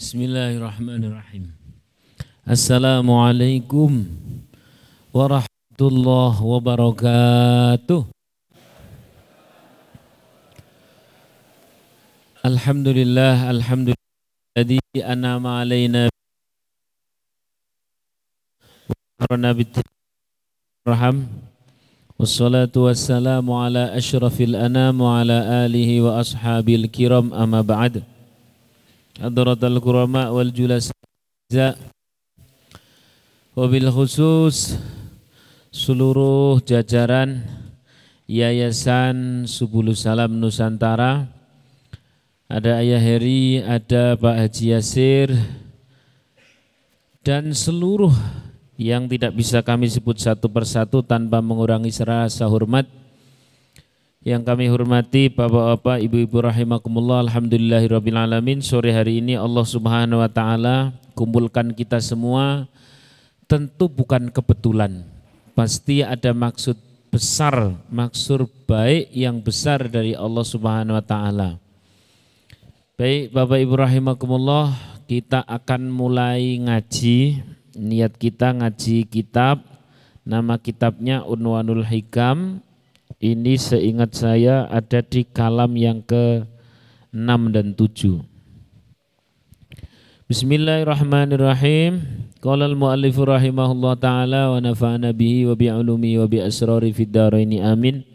Bismillahirrahmanirrahim. Assalamualaikum warahmatullahi wabarakatuh. Alhamdulillah, alhamdulillah alladhi anama alaina wa raham wassalatu wassalamu ala ashrafil anam wa ala alihi wa ashabil kiram amma ba'd. Kurama wal julasa Wabil khusus seluruh jajaran Yayasan Subulu Salam Nusantara ada Ayah Heri, ada Pak Haji Yasir dan seluruh yang tidak bisa kami sebut satu persatu tanpa mengurangi serasa hormat yang kami hormati Bapak-bapak, Ibu-ibu rahimakumullah, alhamdulillahirabbil Sore hari ini Allah Subhanahu wa taala kumpulkan kita semua tentu bukan kebetulan. Pasti ada maksud besar, maksud baik yang besar dari Allah Subhanahu wa taala. Baik Bapak Ibu rahimakumullah, kita akan mulai ngaji. Niat kita ngaji kitab. Nama kitabnya Unwanul Hikam ini seingat saya ada di kalam yang ke-6 dan 7. Bismillahirrahmanirrahim. Qala al-muallif rahimahullah taala wa nafa'ana bihi wa bi ulumi wa bi asrari fid amin.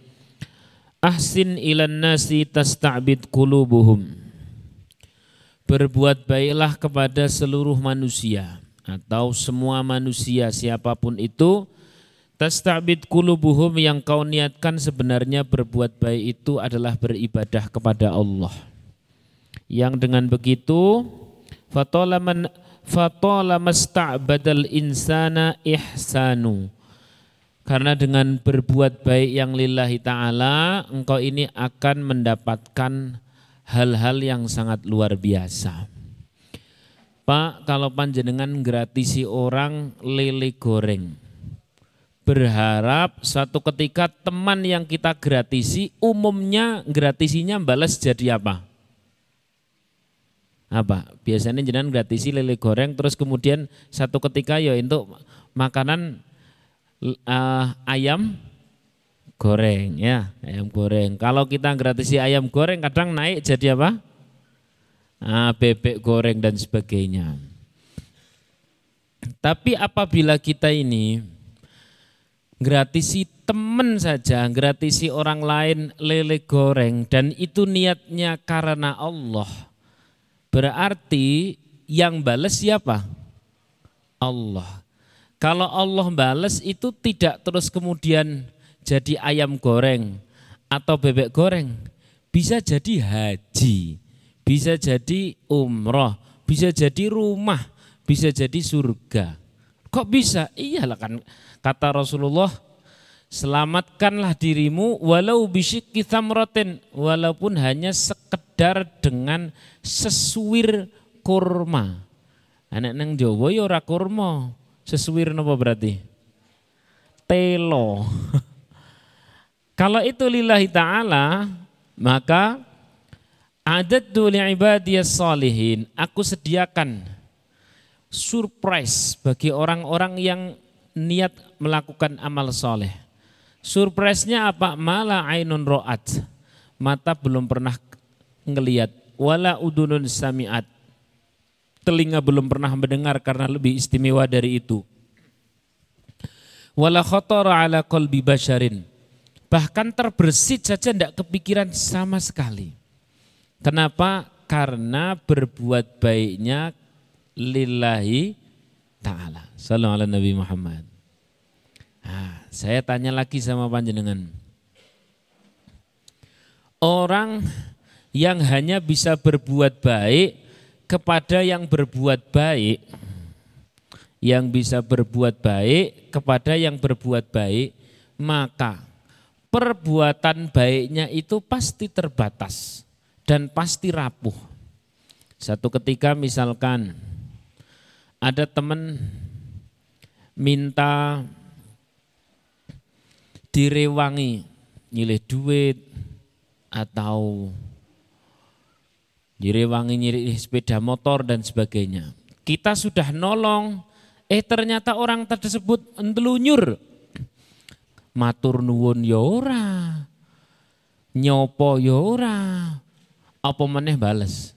Ahsin ilan nasi tasta'bid qulubuhum. Berbuat baiklah kepada seluruh manusia atau semua manusia siapa pun itu Tastabid kulubuhum yang kau niatkan sebenarnya berbuat baik itu adalah beribadah kepada Allah. Yang dengan begitu fatolaman fatolamasta'badal insana ihsanu. Karena dengan berbuat baik yang lillahi ta'ala, engkau ini akan mendapatkan hal-hal yang sangat luar biasa. Pak, kalau panjenengan gratisi orang lele goreng, berharap suatu ketika teman yang kita gratisi umumnya gratisinya balas jadi apa? Apa? Biasanya jenengan gratisi lele goreng terus kemudian satu ketika ya untuk makanan uh, ayam goreng ya, ayam goreng. Kalau kita gratisi ayam goreng kadang naik jadi apa? Ah, bebek goreng dan sebagainya. Tapi apabila kita ini gratisi teman saja, gratisi orang lain lele goreng dan itu niatnya karena Allah. Berarti yang balas siapa? Allah. Kalau Allah balas itu tidak terus kemudian jadi ayam goreng atau bebek goreng. Bisa jadi haji, bisa jadi umroh, bisa jadi rumah, bisa jadi surga. Kok bisa? Iyalah kan Kata Rasulullah, selamatkanlah dirimu walau bisyikki thamratin, walaupun hanya sekedar dengan sesuir kurma. Anak neng Jawa ya ora kurma, sesuir napa berarti? Telo. Kalau itu lillahi ta'ala, maka adat li ibadiyas salihin, aku sediakan surprise bagi orang-orang yang niat melakukan amal soleh. Surprise-nya apa? Mala ainun ro'at. Mata belum pernah ngeliat. Wala udunun sami'at. Telinga belum pernah mendengar karena lebih istimewa dari itu. Wala khotara ala kolbi basharin. Bahkan terbersit saja tidak kepikiran sama sekali. Kenapa? Karena berbuat baiknya lillahi ta'ala. Salam ala Nabi Muhammad. Nah, saya tanya lagi sama panjenengan. Orang yang hanya bisa berbuat baik kepada yang berbuat baik, yang bisa berbuat baik kepada yang berbuat baik, maka perbuatan baiknya itu pasti terbatas dan pasti rapuh. Satu ketika misalkan ada teman minta direwangi nyilih duit atau direwangi nyiri sepeda motor dan sebagainya. Kita sudah nolong, eh ternyata orang tersebut entelunyur. Matur nuwun ya nyopo yora, ya apa meneh bales.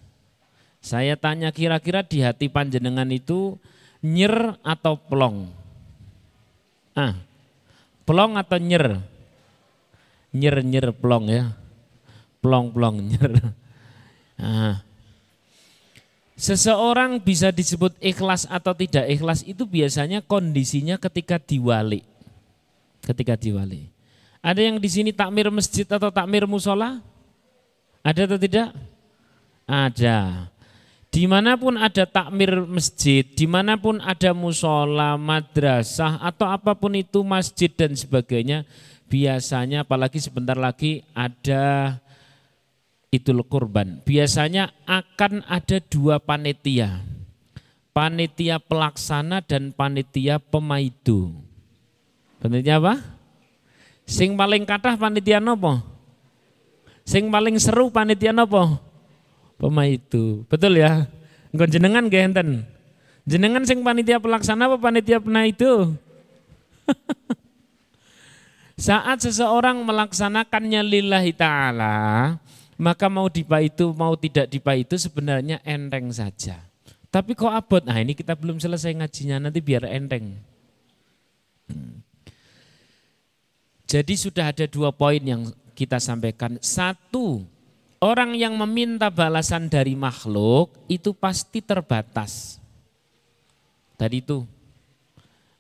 Saya tanya kira-kira di hati panjenengan itu nyer atau plong? Ah, plong atau nyer? Nyer nyer plong ya, plong plong nyer. Ah. Seseorang bisa disebut ikhlas atau tidak ikhlas itu biasanya kondisinya ketika diwali. Ketika diwali. Ada yang di sini takmir masjid atau takmir musola? Ada atau tidak? Ada. Di mana pun ada takmir masjid, di mana pun ada musola, madrasah atau apa pun itu masjid dan sebagainya, biasanya apalagi sebentar lagi ada Idul Kurban. Biasanya akan ada dua panitia. Panitia pelaksana dan panitia pemaidu. Panitia apa? Sing paling kathah panitia nopo? Sing paling seru panitia nopo? Pemaidu. Betul ya? Engko jenengan nggih enten. Jenengan sing panitia pelaksana apa panitia pemaidu? Saat seseorang melaksanakannya lillahi ta'ala, maka mau dipa itu mau tidak dipa itu sebenarnya enteng saja. Tapi kok abot? Nah ini kita belum selesai ngajinya nanti biar enteng. Hmm. Jadi sudah ada dua poin yang kita sampaikan. Satu, orang yang meminta balasan dari makhluk itu pasti terbatas. Tadi itu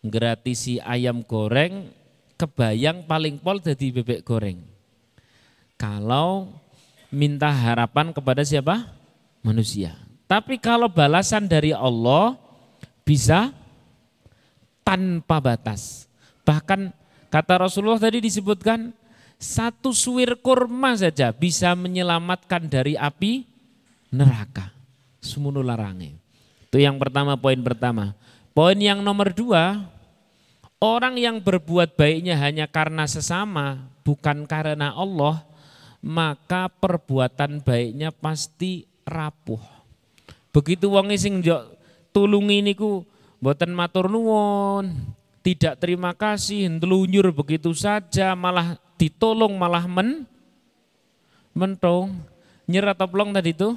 gratisi ayam goreng kebayang paling pol jadi bebek goreng. Kalau minta harapan kepada siapa? Manusia. Tapi kalau balasan dari Allah bisa tanpa batas. Bahkan kata Rasulullah tadi disebutkan satu suwir kurma saja bisa menyelamatkan dari api neraka. Sumunu larange. Itu yang pertama, poin pertama. Poin yang nomor dua, orang yang berbuat baiknya hanya karena sesama, bukan karena Allah, maka perbuatan baiknya pasti rapuh. Begitu wong sing tulungi niku mboten matur nuwun, tidak terima kasih, ntelunyur begitu saja, malah ditolong malah men mentong. Nyerah atau plong tadi itu?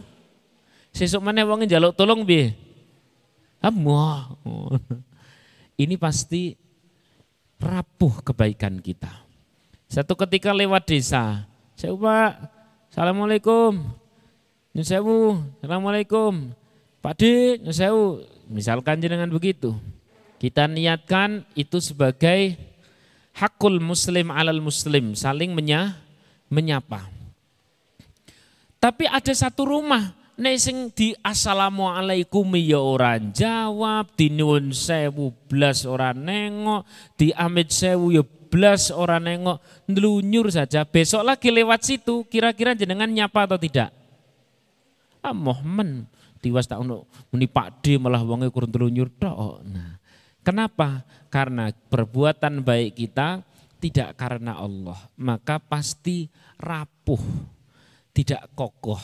Sesuk mana wong njaluk tolong bi? Amwah. Ini pasti rapuh kebaikan kita. Satu ketika lewat desa, saya Pak. Assalamualaikum. Nyun sewu. Assalamualaikum. Pak Dik, nyun sewu. Misalkan jenengan begitu. Kita niatkan itu sebagai hakul muslim alal muslim, saling menya, menyapa. Tapi ada satu rumah nek sing di assalamualaikum ya orang jawab, di nyun sewu blas orang nengok, di amit sewu ya blas orang nengok, ndelunyur saja. Besok lagi lewat situ, kira-kira jenengan nyapa atau tidak? Ah mohmen, tiwas tak ono muni D malah wonge kurang telunyur tok. Nah, kenapa? Karena perbuatan baik kita tidak karena Allah, maka pasti rapuh, tidak kokoh.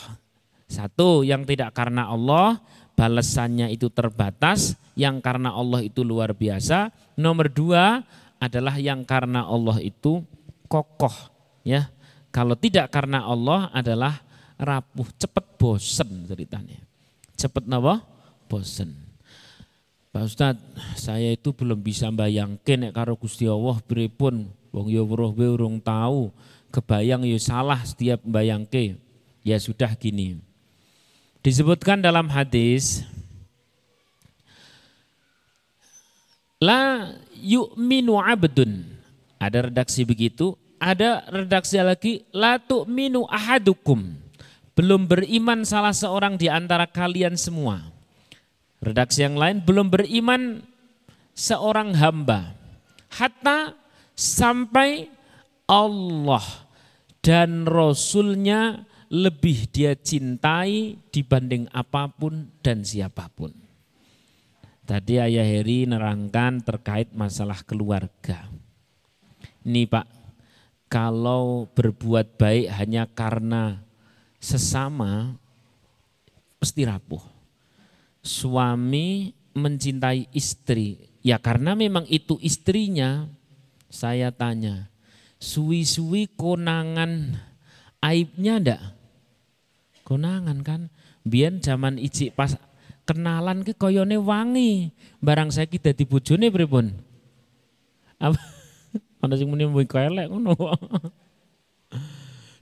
Satu, yang tidak karena Allah, balasannya itu terbatas, yang karena Allah itu luar biasa. Nomor dua, adalah yang karena Allah itu kokoh ya. Kalau tidak karena Allah adalah rapuh, cepat bosen ceritanya. Cepat napa? Bosen. Pak Ustad, saya itu belum bisa bayangkan nek karo Gusti Allah pripun wong ya weruh urung tahu, kebayang ya salah setiap bayangke. Ya sudah gini. Disebutkan dalam hadis La yu'minu abdun. Ada redaksi begitu. Ada redaksi lagi. La tu'minu ahadukum. Belum beriman salah seorang di antara kalian semua. Redaksi yang lain. Belum beriman seorang hamba. Hatta sampai Allah dan Rasulnya lebih dia cintai dibanding apa pun dan siapa pun. Tadi Ayah Heri nerangkan terkait masalah keluarga. Ini Pak, kalau berbuat baik hanya karena sesama, pasti rapuh. Suami mencintai istri, ya karena memang itu istrinya, saya tanya, suwi-suwi konangan aibnya ndak? Konangan kan, biar zaman ijik pas kenalan ke koyone wangi, barang saya kita di bojone pripun? Apa? Ana sing muni kelek ngono.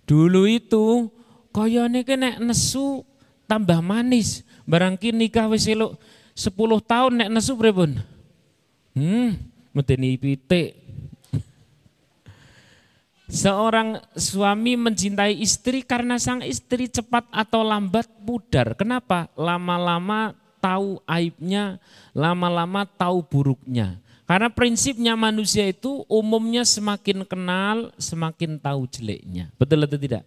Dulu itu koyone ke nek nesu tambah manis. Barang ki nikah wis eluk 10 tahun nek nesu pripun? Hmm, medeni pitik. Seorang suami mencintai istri karena sang istri cepat atau lambat pudar. Kenapa? Lama-lama tahu aibnya, lama-lama tahu buruknya. Karena prinsipnya manusia itu umumnya semakin kenal, semakin tahu jeleknya. Betul atau tidak?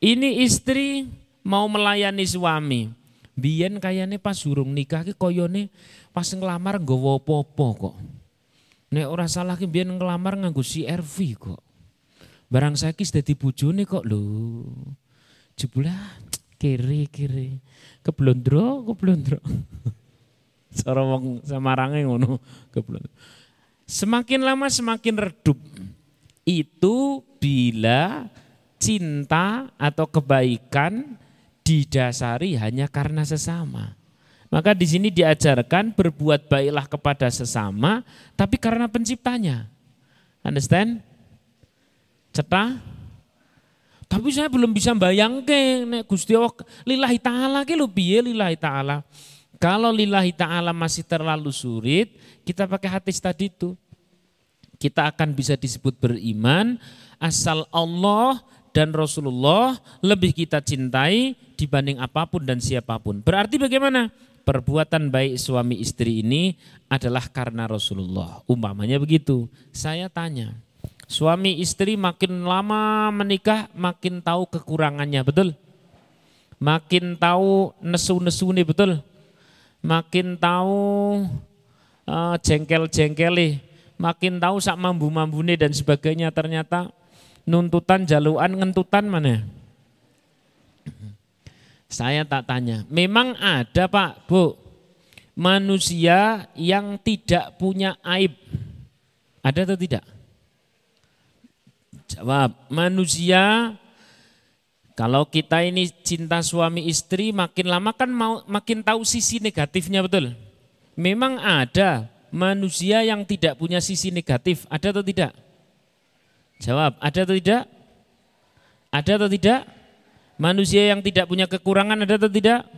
Ini istri mau melayani suami. Biyen kayaknya pas surung nikah ki koyone pas ngelamar nggawa apa-apa kok. Nek ora salah ki biyen ngelamar nganggo CRV kok. Barang saya kis dadi bojone kok lho. Jebulah kiri kiri. Keblondro, keblondro. Cara wong Semarange ngono, keblondro. Semakin lama semakin redup. Itu bila cinta atau kebaikan didasari hanya karena sesama. Maka di sini diajarkan berbuat baiklah kepada sesama, tapi karena penciptanya. Understand? Cetha? Tapi saya belum bisa bayangke nek Gusti Allah lillahi taala ki lho piye lillahi taala. Kalau lillahi taala masih terlalu sulit, kita pakai hati tadi itu. Kita akan bisa disebut beriman asal Allah dan Rasulullah lebih kita cintai dibanding apa pun dan siapa pun. Berarti bagaimana? Perbuatan baik suami istri ini adalah karena Rasulullah. Umpamanya begitu. Saya tanya, Suami istri makin lama menikah makin tahu kekurangannya, betul? Makin tahu nesu-nesu nih, betul? Makin tahu uh, jengkel-jengkeli, makin tahu sak mambu-mambune dan sebagainya ternyata nuntutan jaluan ngentutan mana? Saya tak tanya, memang ada Pak, Bu, manusia yang tidak punya aib. Ada atau tidak? Jawab, manusia kalau kita ini cinta suami istri makin lama kan mau makin tahu sisi negatifnya betul. Memang ada manusia yang tidak punya sisi negatif, ada atau tidak? Jawab, ada atau tidak? Ada atau tidak? Manusia yang tidak punya kekurangan ada atau tidak?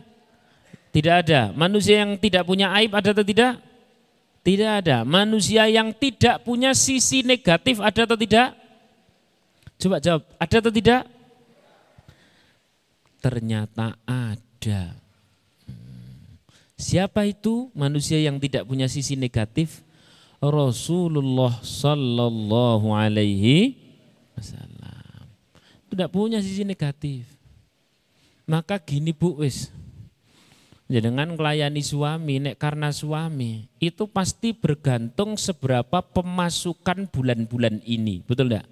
Tidak ada. Manusia yang tidak punya aib ada atau tidak? Tidak ada. Manusia yang tidak punya sisi negatif ada atau tidak? Coba jawab, ada atau tidak? Ternyata ada. Siapa itu manusia yang tidak punya sisi negatif? Rasulullah sallallahu alaihi wasallam. Tidak punya sisi negatif. Maka gini Bu wis. Dengan melayani suami, nek karena suami, itu pasti bergantung seberapa pemasukan bulan-bulan ini. Betul enggak?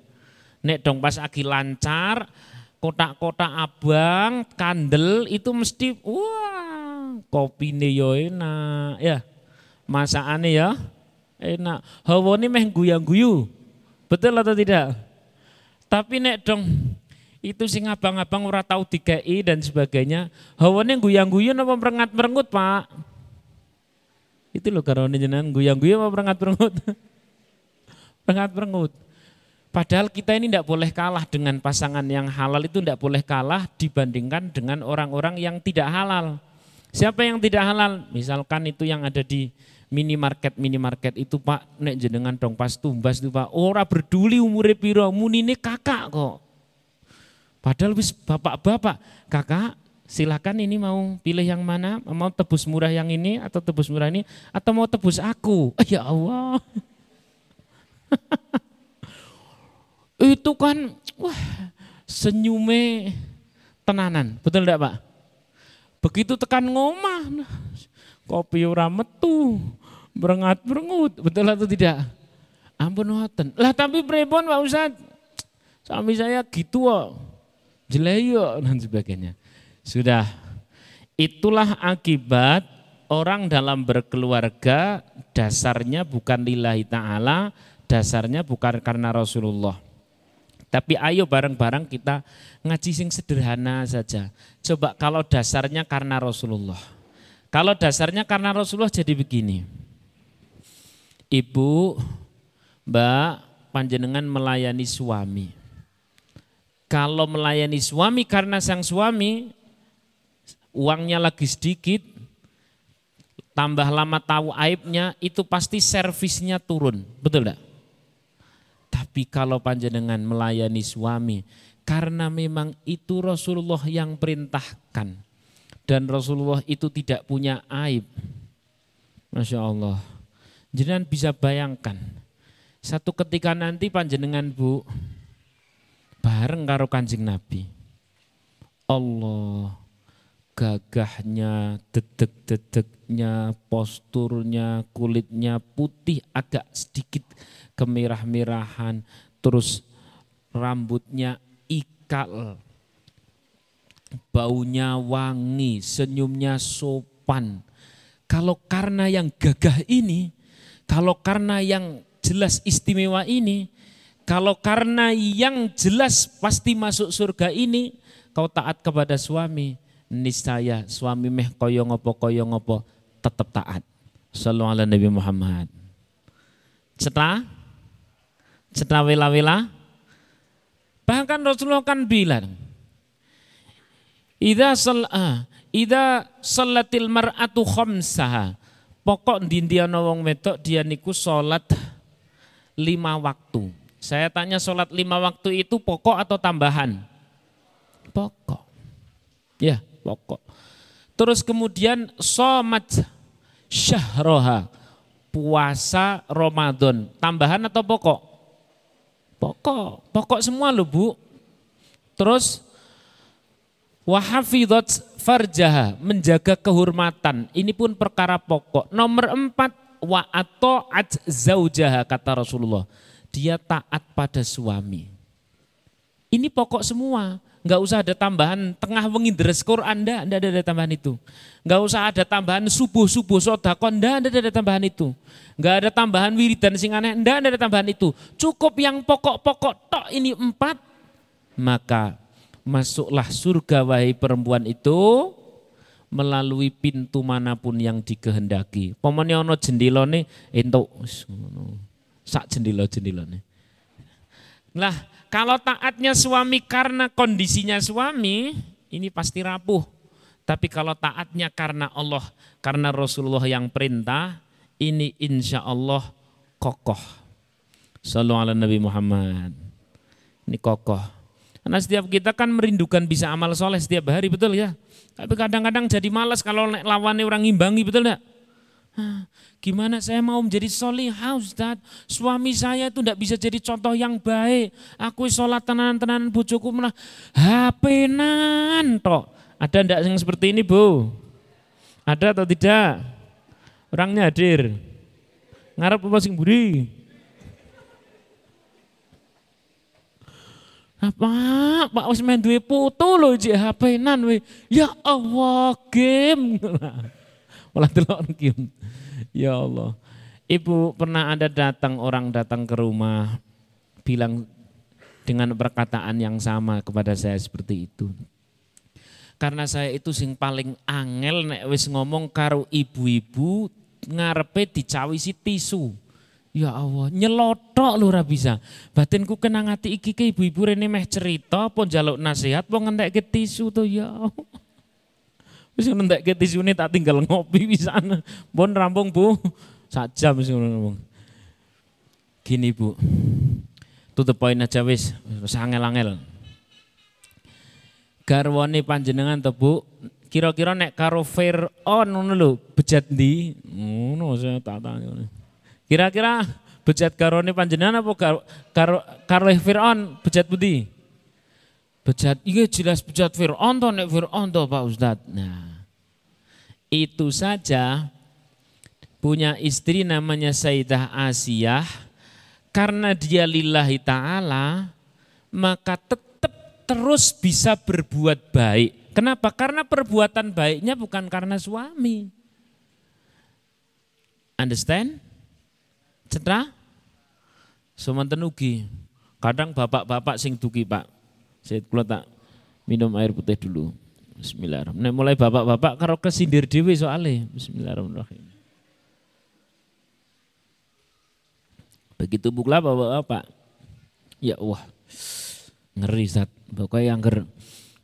Nek dong pas lagi lancar, kotak-kotak abang, kandel itu mesti wah kopi yo enak ya. Masakane ya enak. Hawane meh guyang-guyu. Betul atau tidak? Tapi nek dong itu sing abang-abang ora tahu dikei dan sebagainya. Hawane guyang-guyu apa merengat-merengut, Pak? Itu loh karone jenengan guyang-guyu apa merengat-merengut? merengat-merengut. Padahal kita ini tidak boleh kalah dengan pasangan yang halal itu tidak boleh kalah dibandingkan dengan orang-orang yang tidak halal. Siapa yang tidak halal? Misalkan itu yang ada di minimarket minimarket itu Pak nek jenengan dong pas tumbas itu Pak ora berduli umure piro munine kakak kok. Padahal wis bapak-bapak, kakak silakan ini mau pilih yang mana, mau tebus murah yang ini atau tebus murah ini atau mau tebus aku. Ya Allah. itu kan wah senyume tenanan, betul enggak Pak? Begitu tekan ngomah, kopi ora metu, berengat berengut, betul atau tidak? Ampun ngoten. Lah tapi pripun Pak Ustad? Suami saya gitu kok. Jeleyo dan sebagainya. Sudah. Itulah akibat orang dalam berkeluarga dasarnya bukan lillahi ta'ala, dasarnya bukan karena Rasulullah. Tapi ayo bareng-bareng kita ngaji sing sederhana saja. Coba kalau dasarnya karena Rasulullah. Kalau dasarnya karena Rasulullah jadi begini. Ibu, Mbak, panjenengan melayani suami. Kalau melayani suami karena sang suami uangnya lagi sedikit, tambah lama tahu aibnya, itu pasti servisnya turun. Betul enggak? Tapi kalau panjenengan melayani suami, karena memang itu Rasulullah yang perintahkan. Dan Rasulullah itu tidak punya aib. Masya Allah. Jangan bisa bayangkan. Satu ketika nanti panjenengan bu, bareng karo kanjeng Nabi. Allah gagahnya, dedek-dedeknya, posturnya, kulitnya putih agak sedikit kemerah-merahan, terus rambutnya ikal, baunya wangi, senyumnya sopan. Kalau karena yang gagah ini, kalau karena yang jelas istimewa ini, kalau karena yang jelas pasti masuk surga ini, kau taat kepada suami, niscaya suami meh koyo ngopo koyo ngopo tetap taat. Sallallahu ala Nabi Muhammad. Setelah setelah wela-wela, bahkan Rasulullah kan bilang, Ida salah, ida salatil mar'atu khamsaha. Pokok dindiana wong wedok dia niku salat lima waktu. Saya tanya salat lima waktu itu pokok atau tambahan? Pokok. Ya, pokok. Terus kemudian somat syahroha, puasa Ramadan, tambahan atau pokok? Pokok, pokok semua loh bu. Terus wahafidot farjaha, menjaga kehormatan. Ini pun perkara pokok. Nomor empat, wa at zaujaha, kata Rasulullah. Dia taat pada suami. Ini pokok semua. Enggak usah ada tambahan tengah wengi Quran, enggak, enggak ada, ada tambahan itu. Enggak usah ada tambahan subuh-subuh sodakon, enggak ada, ada tambahan itu. Enggak ada tambahan wiridan sing aneh, enggak ada, ada tambahan itu. Cukup yang pokok-pokok tok ini empat, maka masuklah surga wahai perempuan itu melalui pintu mana pun yang dikehendaki. Ono jendilone entuk sak jendila-jendilane. Lah, kalau taatnya suami karena kondisinya suami, ini pasti rapuh. Tapi kalau taatnya karena Allah, karena Rasulullah yang perintah, ini insya Allah kokoh. Sallallahu ala Nabi Muhammad. Ini kokoh. Karena setiap kita kan merindukan bisa amal soleh setiap hari, betul ya? Tapi kadang-kadang jadi malas kalau lawannya orang imbangi, betul enggak? Gimana saya mau menjadi solihah Ustaz? Suami saya itu tidak bisa jadi contoh yang baik. Aku sholat tenan-tenan bujuku malah hapenan toh. Ada ndak yang seperti ini bu? Ada atau tidak? Orangnya hadir. Ngarep apa sing buri? Apa? Pak wis main duwe putu lho jek hapenan we. Ya Allah, game. Malah delok game. Ya Allah. Ibu pernah ada datang orang datang ke rumah bilang dengan perkataan yang sama kepada saya seperti itu. Karena saya itu sing paling angel nek wis ngomong karo ibu-ibu ngarepe dicawisi tisu. Ya Allah, nyelotok lho bisa. Batinku kenang ati iki ke ibu-ibu rene meh cerita apa njaluk nasihat apa ngentekke tisu to ya Allah. Wis ngentekke tisune tak tinggal ngopi pisan. Pun rampung Bu. Sak jam wis ngono. Gini Bu. To the point aja wis, wis angel-angel. Garwane panjenengan to Bu, kira-kira nek karo Fir'aun ngono lho, bejat ndi? Ngono saya tak tanya. Kira-kira bejat karone panjenengan apa karo karo, karo Fir'aun bejat budi? Bejat, iya jelas bejat Fir'aun toh, nek Fir'aun toh Pak Ustadz. Nah, itu saja punya istri namanya Sayyidah Asiyah, karena dia lillahi ta'ala, maka tetap terus bisa berbuat baik. Kenapa? Karena perbuatan baiknya bukan karena suami. Understand? Cetra? Semanten ugi. Kadang bapak-bapak sing dugi, Pak. Saya kula tak minum air putih dulu. Bismillahirrahmanirrahim. Mulai bapak-bapak karo kesindir dhewe soalnya. Bismillahirrahmanirrahim. Begitu pula bapak-bapak. Ya Allah. Ngeri zat. Pokoknya yang ger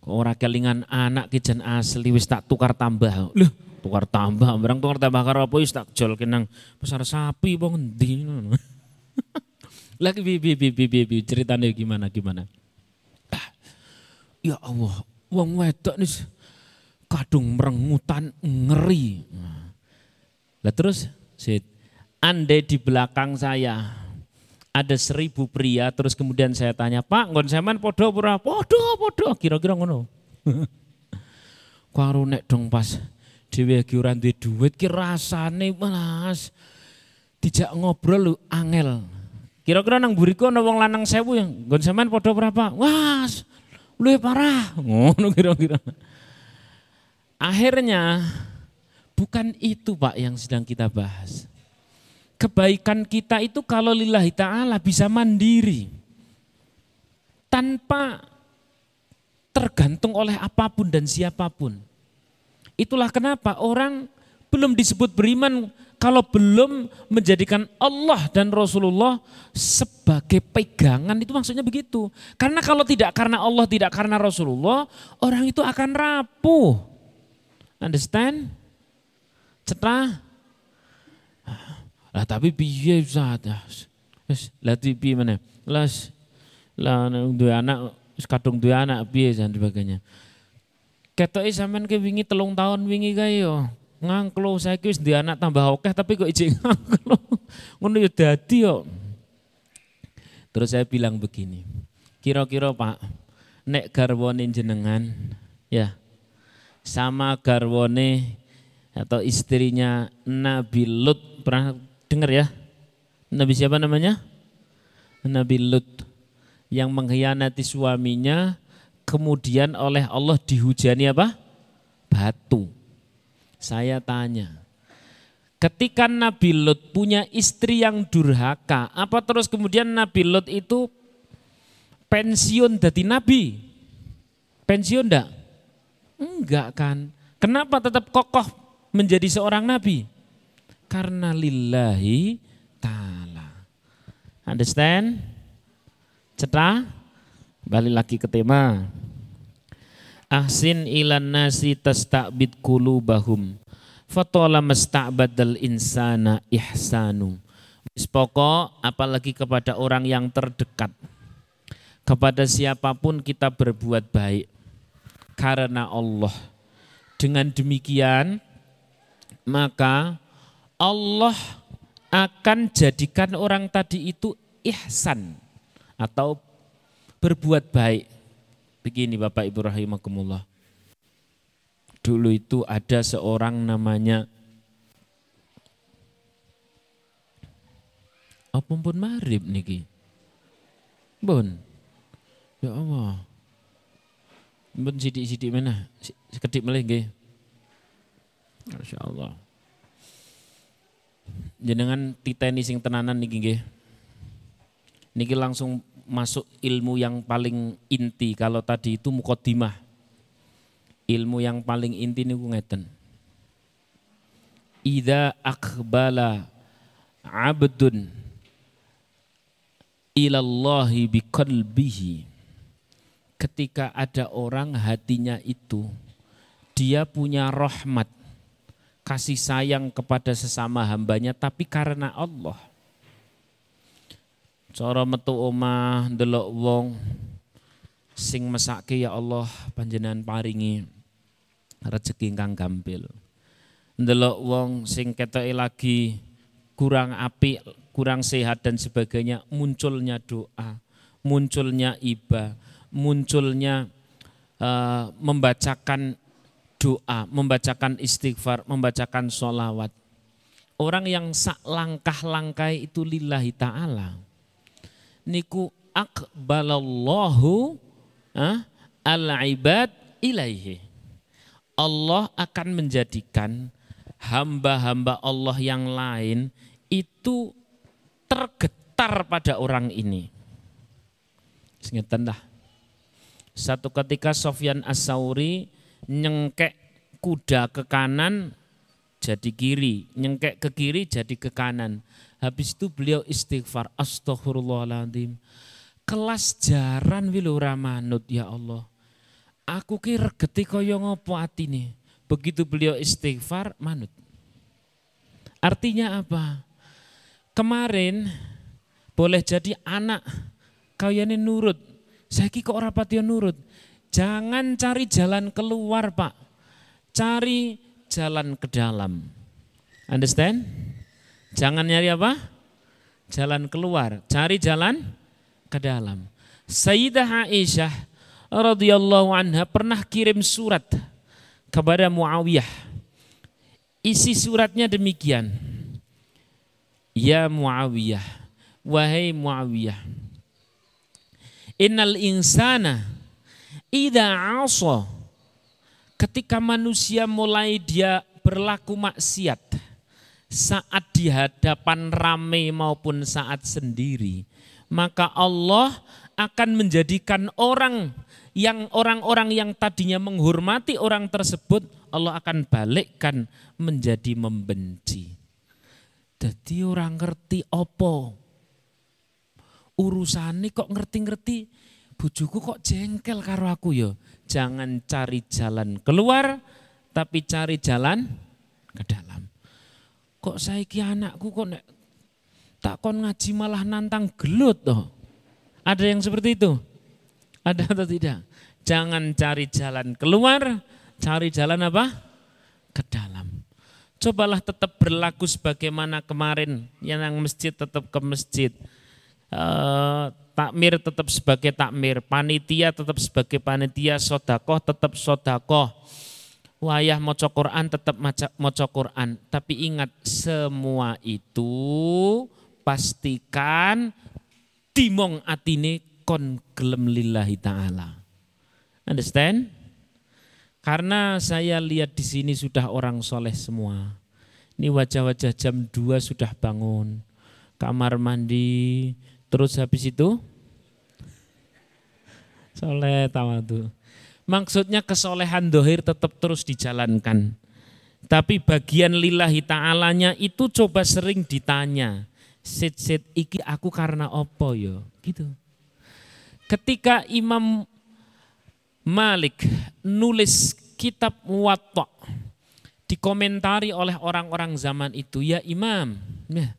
ora kelingan anak kijen asli wis tak tukar tambah. Loh, tukar tambah, barang tukar tambah karo apa wis tak jol kenang pasar sapi apa ngendi. Lagi bi bi bi bi bi, ceritanya gimana gimana? Ah, ya Allah, wong wedok nih kadung merengutan ngeri. Lah terus, sit, andai di belakang saya ada seribu pria, terus kemudian saya tanya, Pak, ngon seman podo pura? Podo, podo, kira-kira ngono. Karo nek dong pas dhewe iki ora duwe duit ki rasane Mas dijak ngobrol lu angel. Kira-kira nang buriku ana wong lanang sewu yang nggon sampean padha berapa? Wah, lu parah. Ngono kira-kira. Akhirnya bukan itu Pak yang sedang kita bahas. Kebaikan kita itu kalau lillahi ta'ala bisa mandiri. Tanpa tergantung oleh apa pun dan siapa pun. Itulah kenapa orang belum disebut beriman kalau belum menjadikan Allah dan Rasulullah sebagai pegangan itu maksudnya begitu. Karena kalau tidak karena Allah, tidak karena Rasulullah, orang itu akan rapuh. Understand? Cetra? Lah tapi piye saat Wis lah piye mana? Las lah anak kadung dua anak piye dan sebagainya. Ketoke sampean ke wingi telung tahun wingi kae yo. Ngangklo saya wis di anak tambah oke tapi kok ijek ngangklo. Ngono ya dadi yo terus saya bilang begini kira-kira Pak nek garwone jenengan ya sama garwone atau istrinya Nabi Lut pernah dengar ya? Nabi siapa namanya? Nabi Lut yang mengkhianati suaminya kemudian oleh Allah dihujani apa batu saya tanya, ketika Nabi Lut punya istri yang durhaka, apa terus kemudian Nabi Lut itu pensiun dari Nabi? Pensiun enggak? Enggak kan. Kenapa tetap kokoh menjadi seorang Nabi? Karena lillahi ta'ala. Understand? Cetra? Balik lagi ke tema. Ahsin ilan nasi tasta'bid kulubahum. Fatola masta'badal insana ihsanu. Pokok apalagi kepada orang yang terdekat. Kepada siapa pun kita berbuat baik. Karena Allah. Dengan demikian maka Allah akan jadikan orang tadi itu ihsan atau berbuat baik Begini Bapak Ibu rahimakumullah. Dulu itu ada seorang namanya apa pun marib niki. Bun. Ya Allah. Bun sidik-sidik mana? Sekedip melih nggih. Masya Allah. Jenengan titeni sing tenanan niki nggih. Niki langsung masuk ilmu yang paling inti. Kalau tadi itu mukodimah. Ilmu yang paling inti ini ngeten. Ida akbala abdun ilallahi biqalbihi. Ketika ada orang hatinya itu dia punya rahmat kasih sayang kepada sesama hambanya tapi karena Allah Cara metu omah ndelok wong sing mesake ya Allah panjenengan paringi rezeki kang gampil. Ndelok wong sing ketoke lagi kurang api, kurang sehat dan sebagainya, munculnya doa, munculnya iba, munculnya uh, membacakan doa, membacakan istighfar, membacakan sholawat. Orang yang sak langkah-langkai itu lillahi ta'ala niku akbalallahu ah, al ibad ilaihi. Allah akan menjadikan hamba-hamba Allah yang lain itu tergetar pada orang ini. Singetan dah. Satu ketika Sofyan As-Sauri nyengkek kuda ke kanan jadi kiri, nyengkek ke kiri jadi ke kanan. Habis itu beliau istighfar, astagfirullahaladzim. Kelas jaran wilu ramanut ya Allah. Aku ki regeti kaya ngopo atine. Begitu beliau istighfar, manut. Artinya apa? Kemarin boleh jadi anak kayane nurut. Saya kok ora pati nurut. Jangan cari jalan keluar, Pak. Cari jalan ke dalam. Understand? Jangan nyari apa? Jalan keluar, cari jalan ke dalam. Sayyidah Aisyah radhiyallahu anha pernah kirim surat kepada Muawiyah. Isi suratnya demikian. Ya Muawiyah, wahai Muawiyah. Innal insana idza 'asa ketika manusia mulai dia berlaku maksiat saat di hadapan rame maupun saat sendiri maka Allah akan menjadikan orang yang orang-orang yang tadinya menghormati orang tersebut Allah akan balikkan menjadi membenci. Jadi orang ngerti opo urusane kok ngerti-ngerti bujuku kok jengkel karo aku ya. Jangan cari jalan keluar tapi cari jalan ke dalam. Kok saya ki anakku kok nek tak kon ngaji malah nantang gelut toh. Ada yang seperti itu? Ada atau tidak? Jangan cari jalan keluar, cari jalan apa? Ke dalam. Cobalah tetap berlaku sebagaimana kemarin yang masjid tetap ke masjid. Uh, takmir tetap sebagai takmir, panitia tetap sebagai panitia, sodakoh tetap sodakoh. Wayah moco Quran tetap moco Quran. Tapi ingat semua itu pastikan timong atine kon gelem lillahi ta'ala. Understand? Karena saya lihat di sini sudah orang soleh semua. Ini wajah-wajah jam 2 sudah bangun. Kamar mandi. Terus habis itu? Soleh tawadu. Maksudnya kesolehan dohir tetap terus dijalankan. Tapi bagian lillahi ta'alanya itu coba sering ditanya. Sit sit iki aku karena opo yo gitu. Ketika Imam Malik nulis kitab Muwatta dikomentari oleh orang-orang zaman itu ya Imam ya,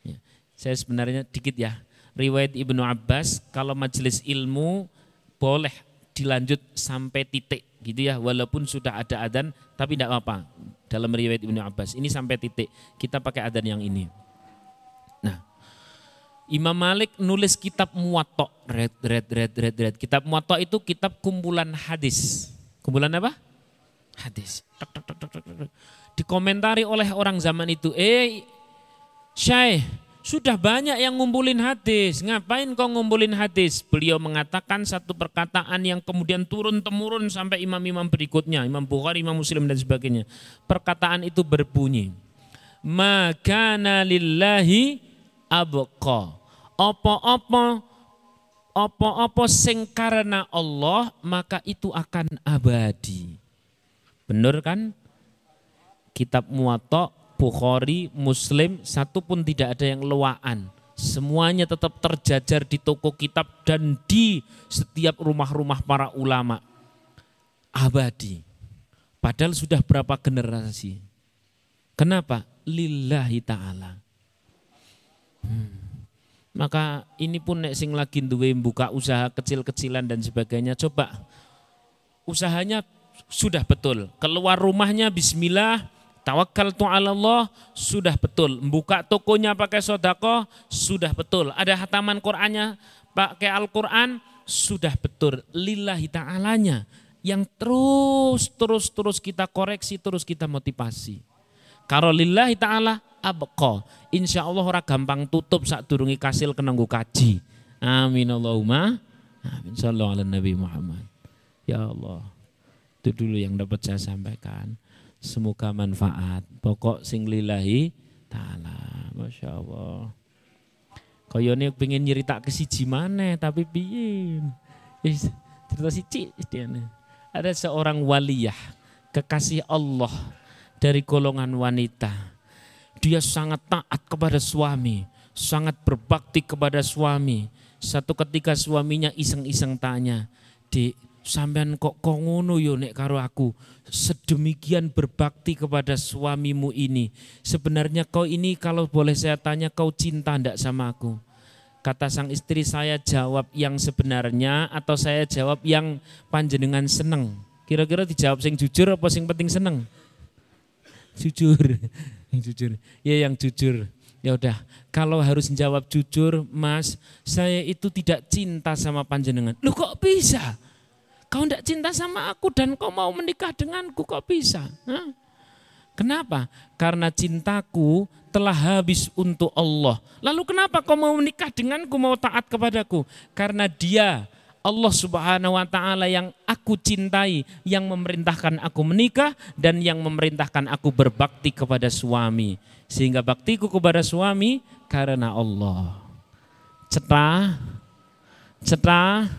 ya. saya sebenarnya dikit ya riwayat Ibnu Abbas kalau majelis ilmu boleh dilanjut sampai titik gitu ya walaupun sudah ada adan tapi tidak apa-apa dalam riwayat Ibnu Abbas ini sampai titik kita pakai adan yang ini nah Imam Malik nulis kitab Muwatta. Red, red, red, red, red. Kitab Muwatta itu kitab kumpulan hadis. Kumpulan apa? Hadis. Dikomentari oleh orang zaman itu, eh Syekh, sudah banyak yang ngumpulin hadis. Ngapain kau ngumpulin hadis? Beliau mengatakan satu perkataan yang kemudian turun-temurun sampai imam-imam berikutnya. Imam Bukhari, Imam Muslim dan sebagainya. Perkataan itu berbunyi. Maka lillahi abqa. Apa-apa apa-apa sing karena Allah maka itu akan abadi. Benar kan? Kitab Muwatta, Bukhari, Muslim, satu pun tidak ada yang luaan. Semuanya tetap terjajar di toko kitab dan di setiap rumah-rumah para ulama. Abadi. Padahal sudah berapa generasi. Kenapa? Lillahi ta'ala. Hmm. Maka ini pun nek sing lagi duwe buka usaha kecil-kecilan dan sebagainya coba usahanya sudah betul. Keluar rumahnya bismillah, tawakal ala Allah sudah betul. Buka tokonya pakai sodako sudah betul. Ada hataman Qur'annya pakai Al-Qur'an sudah betul. Lillahi ta'alanya yang terus terus terus kita koreksi, terus kita motivasi. Kalau lillahi ta'ala abqa. Insya Allah ora gampang tutup saat durungi kasil kenanggu kaji. Amin Allahumma. Amin. Sallallahu ala Nabi Muhammad. Ya Allah. Itu dulu yang dapat saya sampaikan. Semoga manfaat. Pokok sing lillahi ta'ala. Masya Allah. Ini pengen nyerita ke siji mana tapi piye. Cerita siji Ada seorang waliyah kekasih Allah dari golongan wanita. Dia sangat taat kepada suami, sangat berbakti kepada suami. Satu ketika suaminya iseng-iseng tanya, "Dik, sampean kok kok ngono yo nek karo aku? Sedemikian berbakti kepada suamimu ini. Sebenarnya kau ini kalau boleh saya tanya kau cinta ndak sama aku? Kata sang istri saya jawab yang sebenarnya atau saya jawab yang panjenengan seneng? Kira-kira dijawab sing jujur apa sing penting seneng? Jujur yang jujur. Ya yang jujur. Ya udah kalau harus menjawab jujur mas saya itu tidak cinta sama panjenengan. Lu kok bisa Kau tidak cinta sama aku dan kau mau menikah denganku, kok bisa? Hah? Kenapa? Karena cintaku telah habis untuk Allah. Lalu kenapa kau mau menikah denganku, mau taat kepadaku? Karena dia Allah subhanahu wa ta'ala yang aku cintai, yang memerintahkan aku menikah dan yang memerintahkan aku berbakti kepada suami. Sehingga baktiku kepada suami karena Allah. Cetah, cetah,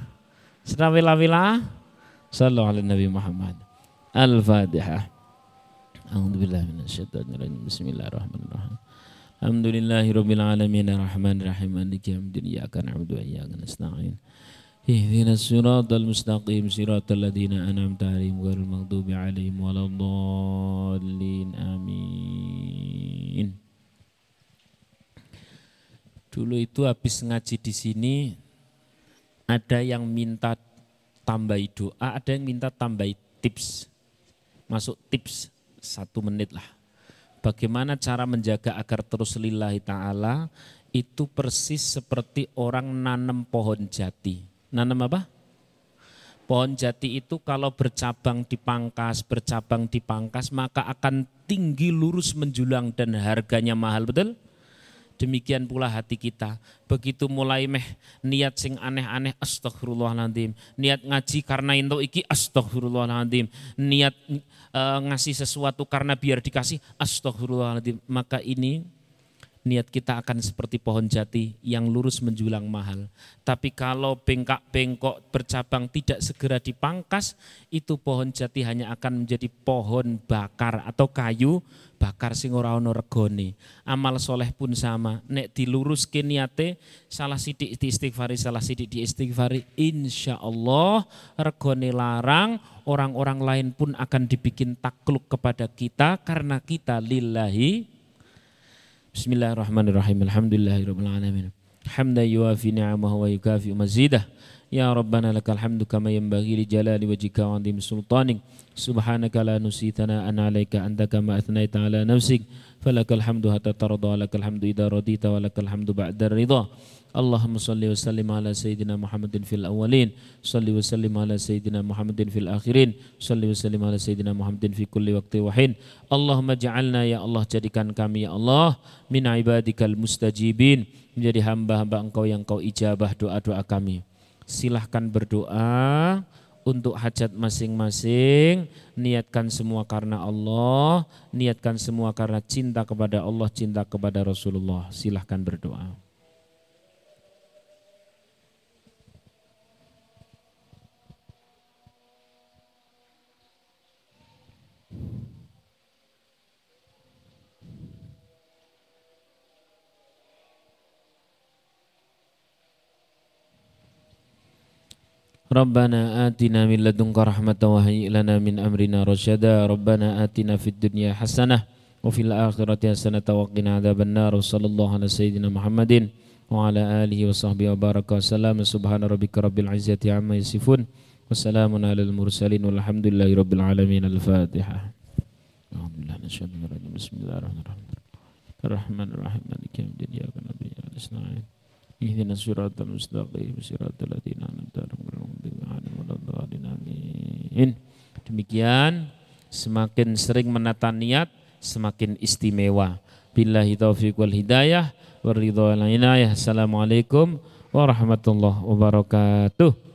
cetah wila-wila, صلوا على النبي محمد الفاتحة أعوذ بالله من الشيطان الرجيم بسم الله الرحمن الرحيم الحمد لله رب العالمين الرحمن الرحيم مالك يوم الدين إياك نعبد وإياك نستعين اهدنا الصراط المستقيم صراط الذين أنعمت عليهم غير المغضوب عليهم ولا الضالين آمين Dulu itu habis ngaji di sini ada yang minta tambahi doa, ada yang minta tambahi tips. Masuk tips satu menit lah. Bagaimana cara menjaga agar terus lillahi ta'ala itu persis seperti orang nanam pohon jati. Nanam apa? Pohon jati itu kalau bercabang dipangkas, bercabang dipangkas, maka akan tinggi lurus menjulang dan harganya mahal, betul? Demikian pula hati kita. Begitu mulai meh niat sing aneh-aneh astagfirullahaladzim. Niat ngaji karena itu iki astagfirullahaladzim. Niat uh, ngasih sesuatu karena biar dikasih astagfirullahaladzim. Maka ini niat kita akan seperti pohon jati yang lurus menjulang mahal. Tapi kalau bengkak-bengkok bercabang tidak segera dipangkas, itu pohon jati hanya akan menjadi pohon bakar atau kayu bakar sing ora ono regone. Amal soleh pun sama. Nek diluruske niate salah sidik di istighfari, salah sidik di istighfari, insya Allah regone larang, orang-orang lain pun akan dibikin takluk kepada kita karena kita lillahi Bismillahirrahmanirrahim. Alhamdulillahirabbil alamin. Hamdan yuafi ni'amahu wa yukafi mazidah. Ya Rabbana lakal hamdu kama yanbaghi wa 'azimi sultanik. Subhanaka la nusitana an 'alaika kama athnaita 'ala nafsik. Falakal hamdu hatta tarda, lakal hamdu idza radita wa lakal. Allahumma salli wa sallim ala sayyidina Muhammadin fil awwalin. Salli wa sallim ala sayyidina Muhammadin fil akhirin. Salli wa sallim ala sayyidina Muhammadin fi kulli waqti wa hin. Allahumma ja'alna ya Allah jadikan kami ya Allah min ibadikal mustajibin. Menjadi hamba-hamba Engkau yang Kau ijabah doa-doa kami. Silahkan berdoa untuk hajat masing-masing, niatkan semua karena Allah, niatkan semua karena cinta kepada Allah, cinta kepada Rasulullah. Silahkan berdoa. ربنا آتنا من لدنك رحمة وهيئ لنا من أمرنا رشدا. ربنا آتنا في الدنيا حسنة وفي الآخرة حسنة وقنا عذاب النار. وصلى الله على سيدنا محمد وعلى آله وصحبه وبارك وسلم. سبحان ربك رب العزة عما يصفون. وسلام على المرسلين. والحمد لله رب العالمين. الفاتحة. أعوذ بالله من الشيطان الرجيم. بسم الله الرحمن الرحيم. الرحمن الرحيم. مالك يوم الدين. إياك نعبد وإياك نستعين. اهدنا الصراط المستقيم صراط الذين أنعمت عليهم amin demikian semakin sering menata niat semakin istimewa billahi taufiq wal hidayah waridha wal inayah assalamualaikum warahmatullahi wabarakatuh